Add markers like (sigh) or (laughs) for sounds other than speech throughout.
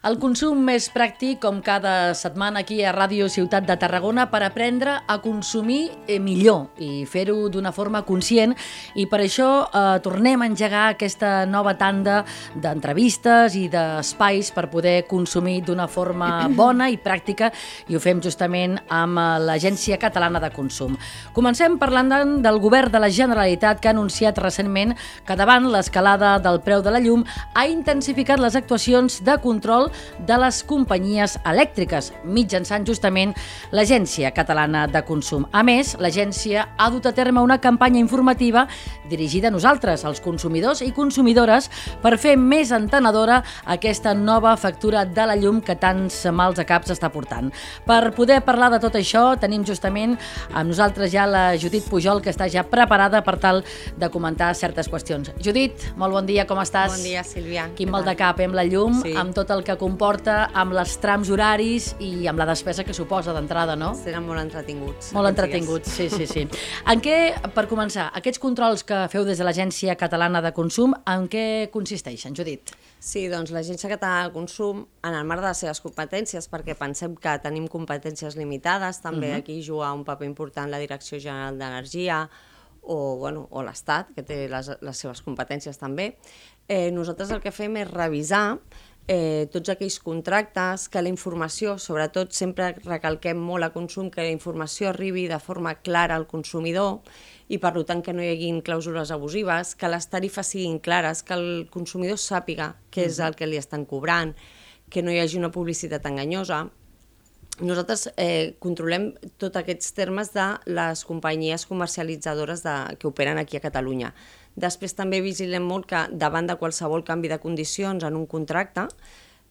El consum més pràctic, com cada setmana aquí a Ràdio Ciutat de Tarragona, per aprendre a consumir eh, millor i fer-ho d'una forma conscient. I per això eh, tornem a engegar aquesta nova tanda d'entrevistes i d'espais per poder consumir d'una forma (clears throat) bona i pràctica i ho fem justament amb eh, l'Agència Catalana de Consum. Comencem parlant del govern de la Generalitat que ha anunciat recentment que davant l'escalada del preu de la llum ha intensificat les actuacions de control de les companyies elèctriques, mitjançant justament l'Agència Catalana de Consum. A més, l'agència ha dut a terme una campanya informativa dirigida a nosaltres, els consumidors i consumidores, per fer més entenedora aquesta nova factura de la llum que tants mals a caps està portant. Per poder parlar de tot això, tenim justament amb nosaltres ja la Judit Pujol, que està ja preparada per tal de comentar certes qüestions. Judit, molt bon dia, com estàs? Bon dia, Sílvia. Quin mal de cap eh, amb la llum, Sí. amb tot el que comporta, amb les trams horaris i amb la despesa que suposa d'entrada, no? Serem molt entretinguts. Molt entretinguts, sí, sí, sí. En què, per començar, aquests controls que feu des de l'Agència Catalana de Consum, en què consisteixen, Judit? Sí, doncs l'Agència Catalana de Consum, en el marc de les seves competències, perquè pensem que tenim competències limitades, també Mhm. aquí juga un paper important la Direcció General d'Energia o, bueno, o l'Estat, que té les, les seves competències també, eh, nosaltres el que fem és revisar eh, tots aquells contractes, que la informació, sobretot sempre recalquem molt a consum, que la informació arribi de forma clara al consumidor i per tant que no hi haguin clàusules abusives, que les tarifes siguin clares, que el consumidor sàpiga què és el que li estan cobrant, que no hi hagi una publicitat enganyosa. Nosaltres eh, controlem tots aquests termes de les companyies comercialitzadores de, que operen aquí a Catalunya. Després també vigilem molt que davant de qualsevol canvi de condicions en un contracte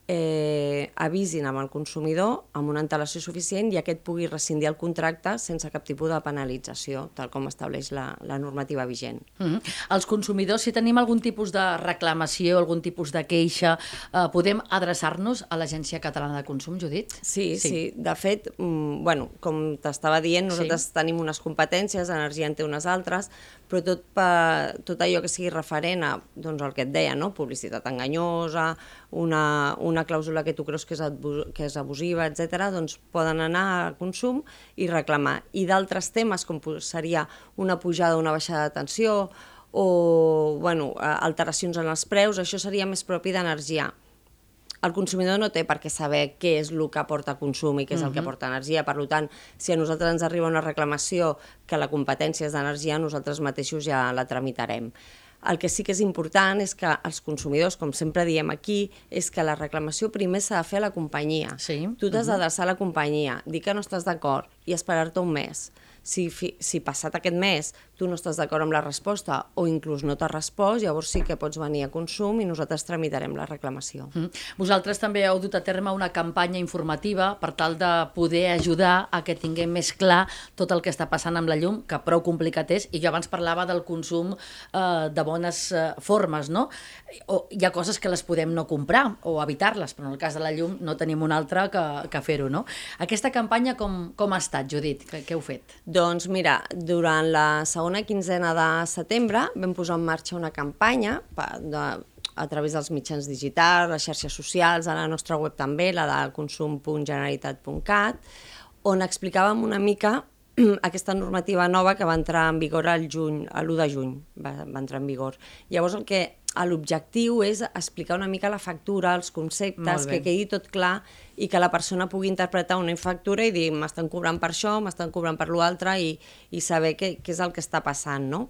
eh, avisin amb el consumidor amb una antelació suficient i aquest pugui rescindir el contracte sense cap tipus de penalització, tal com estableix la, la normativa vigent. Mm -hmm. Els consumidors, si tenim algun tipus de reclamació, algun tipus de queixa, eh, podem adreçar-nos a l'Agència Catalana de Consum, Judit? Sí, sí, sí. De fet, mm, bueno, com t'estava dient, nosaltres Sí. tenim unes competències, Energia en té unes altres, però tot, per, tot allò que sigui referent a doncs, el que et deia, no? publicitat enganyosa, una, una clàusula que tu creus que és, que és abusiva, etc., doncs poden anar a consum i reclamar. I d'altres temes, com seria una pujada o una baixada de tensió, o bueno, alteracions en els preus, això seria més propi d'energia el consumidor no té per què saber què és el que aporta consum i què és el que aporta energia. Per tant, si a nosaltres ens arriba una reclamació que la competència és d'energia, nosaltres mateixos ja la tramitarem. El que sí que és important és que els consumidors, com sempre diem aquí, és que la reclamació primer s'ha de fer a la companyia. Sí. Tu t'has d'adreçar a la companyia, dir que no estàs d'acord i esperar-te un mes. Si, fi, si passat aquest mes tu no estàs d'acord amb la resposta o inclús no t'has respost, llavors sí que pots venir a consum i nosaltres tramitarem la reclamació. Mm. Vosaltres també heu dut a terme una campanya informativa per tal de poder ajudar a que tinguem més clar tot el que està passant amb la llum, que prou complicat és, i jo abans parlava del consum eh, de bones eh, formes, no? O hi ha coses que les podem no comprar o evitar-les, però en el cas de la llum no tenim una altra que, que fer-ho, no? Aquesta campanya com, com ha estat, Judit? Què, què heu fet? Doncs mira, durant la segona quinzena de setembre vam posar en marxa una campanya pa- de, a través dels mitjans digitals, les xarxes socials, a la nostra web també, la de consum.generalitat.cat, on explicàvem una mica (clears throat) aquesta normativa nova que va entrar en vigor al juny, a l'1 de juny va, va entrar en vigor. Llavors el que l'objectiu és explicar una mica la factura, els conceptes, que quedi tot clar i que la persona pugui interpretar una factura i dir m'estan cobrant per això, m'estan cobrant per l'altre i, i saber què, què és el que està passant, no?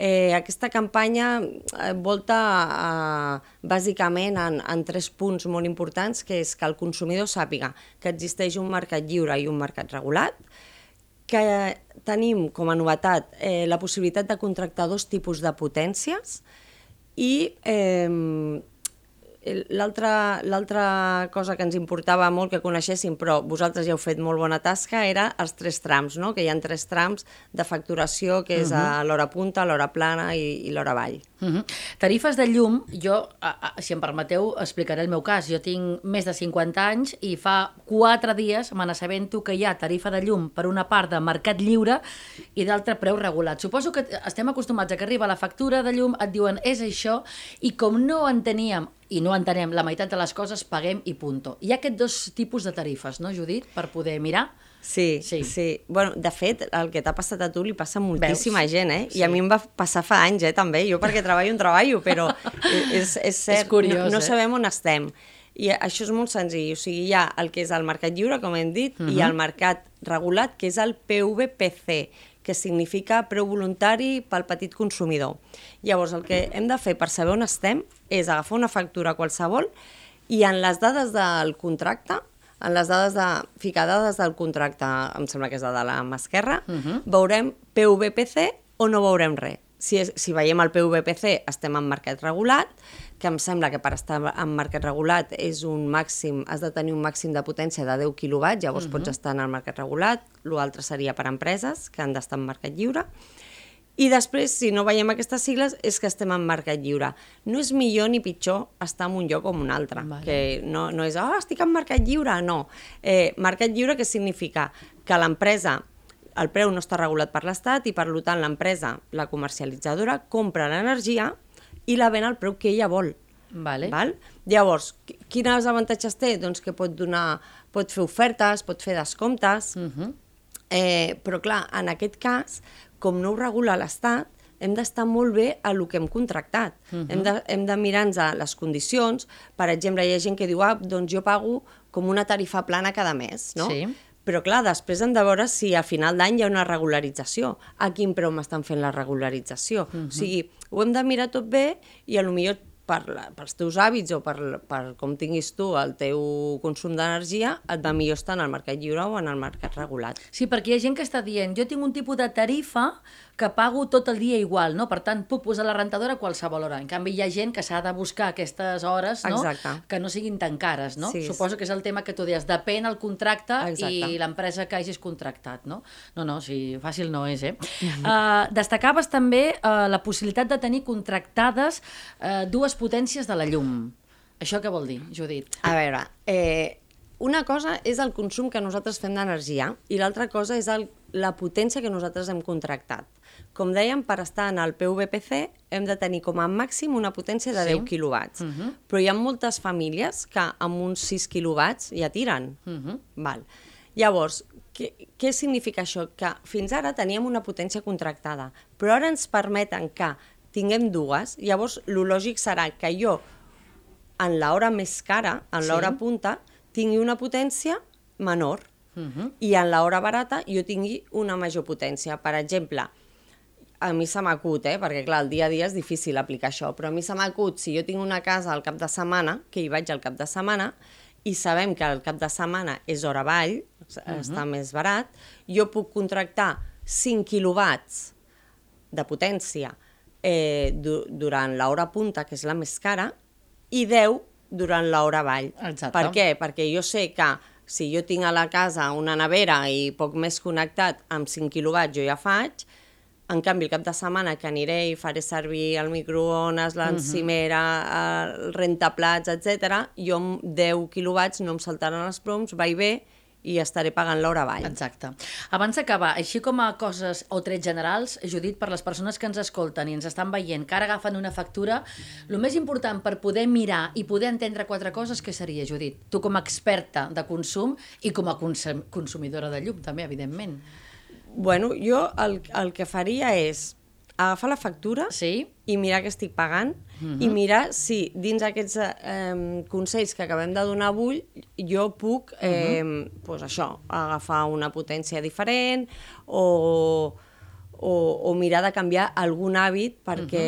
Eh, aquesta campanya eh, volta eh, bàsicament en, en tres punts molt importants, que és que el consumidor sàpiga que existeix un mercat lliure i un mercat regulat, que tenim com a novetat eh, la possibilitat de contractar dos tipus de potències i eh, l'altra l'altra cosa que ens importava molt que coneixéssim, però vosaltres ja heu fet molt bona tasca, era els tres trams, no? que hi ha tres trams de facturació, que és a l'hora punta, l'hora plana i, i l'hora vall. Uh -huh. Tarifes de llum, jo, a, a, si em permeteu, explicaré el meu cas. Jo tinc més de 50 anys i fa 4 dies me n'assabento que hi ha tarifa de llum per una part de mercat lliure i d'altre preu regulat. Suposo que estem acostumats a que arriba la factura de llum, et diuen és això, i com no enteníem i no entenem la meitat de les coses, paguem i punto. Hi ha aquests dos tipus de tarifes, no, Judit, per poder mirar? Sí, Sí. sí. Bueno, de fet, el que t'ha passat a tu li passa a moltíssima Veus? gent, eh? Sí. I a mi em va passar fa anys, eh, també. Jo perquè treballo un treballo, però (laughs) és, és cert, És curiós, no, no eh? sabem on estem. I això és molt senzill, o sigui, hi ha el que és el mercat lliure, com hem dit, uh -huh. i el mercat regulat, que és el PVPC, que significa preu voluntari pel petit consumidor. Llavors, el que hem de fer per saber on estem és agafar una factura qualsevol i en les dades del contracte, en les dades de... ficar dades del contracte, em sembla que és la de la mà esquerra, uh -huh. veurem PVPC o no veurem res. Si, és, si veiem el PVPC estem en mercat regulat, que em sembla que per estar en mercat regulat és un màxim, has de tenir un màxim de potència de 10 kW, llavors uh -huh. pots estar en el mercat regulat, l'altre seria per empreses que han d'estar en mercat lliure, i després, si no veiem aquestes sigles, és que estem en mercat lliure. No és millor ni pitjor estar en un lloc o en un altre, Vale. que no, no és, oh, estic en mercat lliure, no. Eh, mercat lliure què significa? Que l'empresa, el preu no està regulat per l'Estat i per tant l'empresa, la comercialitzadora, compra l'energia i la ven al preu que ella vol. Vale. Val? Llavors, qui- quins avantatges té? Doncs que pot donar, pot fer ofertes, pot fer descomptes, Uh -huh. Eh, però clar, en aquest cas, com no ho regula l'Estat, hem d'estar molt bé a lo que hem contractat. Uh -huh. hem, de, hem de mirar-nos a les condicions. Per exemple, hi ha gent que diu, ah, doncs jo pago com una tarifa plana cada mes, no? Sí. Però clar, després hem de veure si a final d'any hi ha una regularització. A quin preu m'estan fent la regularització? Uh -huh. O sigui, ho hem de mirar tot bé i a lo millor per la, pels teus hàbits o per, per com tinguis tu el teu consum d'energia, et va millor estar en el mercat lliure o en el mercat regulat. Sí, perquè hi ha gent que està dient jo tinc un tipus de tarifa que pago tot el dia igual, no? Per tant, puc posar la rentadora a qualsevol hora. En canvi, hi ha gent que s'ha de buscar aquestes hores no? Exacte. que no siguin tan cares, no? Sí. Suposo que és el tema que tu deies, depèn el contracte Exacte. i l'empresa que hagis contractat, no? No, no, sí, fàcil no és, eh? uh, (laughs) destacaves també uh, la possibilitat de tenir contractades uh, dues potències de la llum. Això què vol dir, Judit? A veure, eh, una cosa és el consum que nosaltres fem d'energia i l'altra cosa és el, la potència que nosaltres hem contractat. Com dèiem, per estar en el PVPC hem de tenir com a màxim una potència de Sí. 10 quilowatts. Mhm. Però hi ha moltes famílies que amb uns 6 quilowatts ja tiren. Mhm. Val. Llavors, què, què significa això? Que fins ara teníem una potència contractada, però ara ens permeten que tinguem dues, llavors el lògic serà que jo en l'hora més cara, en Sí. l'hora punta, tingui una potència menor Mhm. i en l'hora barata jo tingui una major potència. Per exemple, a mi se m'acut, eh? perquè clar, el dia a dia és difícil aplicar això, però a mi se m'acut, si jo tinc una casa al cap de setmana, que hi vaig al cap de setmana, i sabem que al cap de setmana és hora avall, està més barat, jo puc contractar 5 quilowatts de potència eh, du durant l'hora punta, que és la més cara, i 10 durant l'hora avall. Exacte. Per què? Perquè jo sé que si jo tinc a la casa una nevera i poc més connectat amb 5 quilowatts jo ja faig, en canvi, el cap de setmana que aniré i faré servir el microones, l'encimera, el rentaplats, etc, jo amb 10 quilowatts no em saltaran els ploms, va i ve, i estaré pagant l'hora avall. Exacte. Abans d'acabar, així com a coses o trets generals, Judit, per les persones que ens escolten i ens estan veient, que ara agafen una factura, el més important per poder mirar i poder entendre quatre coses, què seria, Judit? Tu com a experta de consum i com a consum consumidora de llum, també, evidentment. Bueno, jo el, el que faria és agafar la factura Sí? i mirar què estic pagant. I mirar si dins aquests eh, consells que acabem de donar avui jo puc, eh, pues això, agafar una potència diferent o, o, o mirar de canviar algun hàbit perquè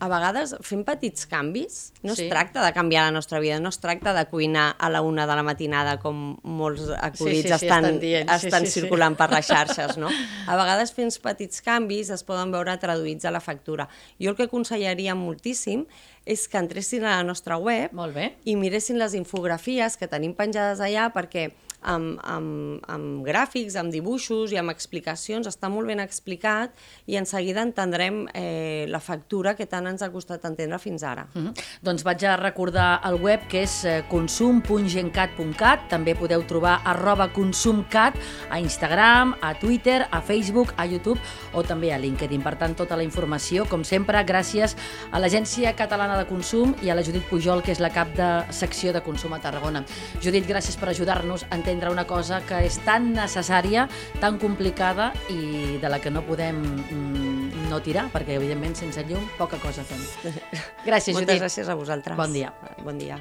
a vegades fem petits canvis. No Sí. es tracta de canviar la nostra vida, no es tracta de cuinar a la una de la matinada com molts acudits sí, sí, estan, estan dient. Sí, estan sí, sí. circulant per les (laughs) xarxes, no? A vegades fent petits canvis es poden veure traduïts a la factura. Jo el que aconsellaria moltíssim és que entressin a la nostra web Molt bé. i miressin les infografies que tenim penjades allà perquè amb, amb, amb gràfics, amb dibuixos i amb explicacions està molt ben explicat i en seguida entendrem eh, la factura que tant ens ha costat entendre fins ara. Mm -hmm. Doncs vaig a recordar el web que és eh, consum.gencat.cat també podeu trobar arroba consumcat a Instagram, a Twitter, a Facebook, a YouTube o també a LinkedIn. Per tant, tota la informació, com sempre, gràcies a l'Agència Catalana de Consum i a la Judit Pujol, que és la cap de secció de consum a Tarragona. Judit, gràcies per ajudar-nos a entendre una cosa que és tan necessària, tan complicada i de la que no podem mm, no tirar, perquè evidentment sense llum poca cosa fem. (laughs) Gràcies, Moltes Judit. gràcies a vosaltres. Bon dia. Bon dia.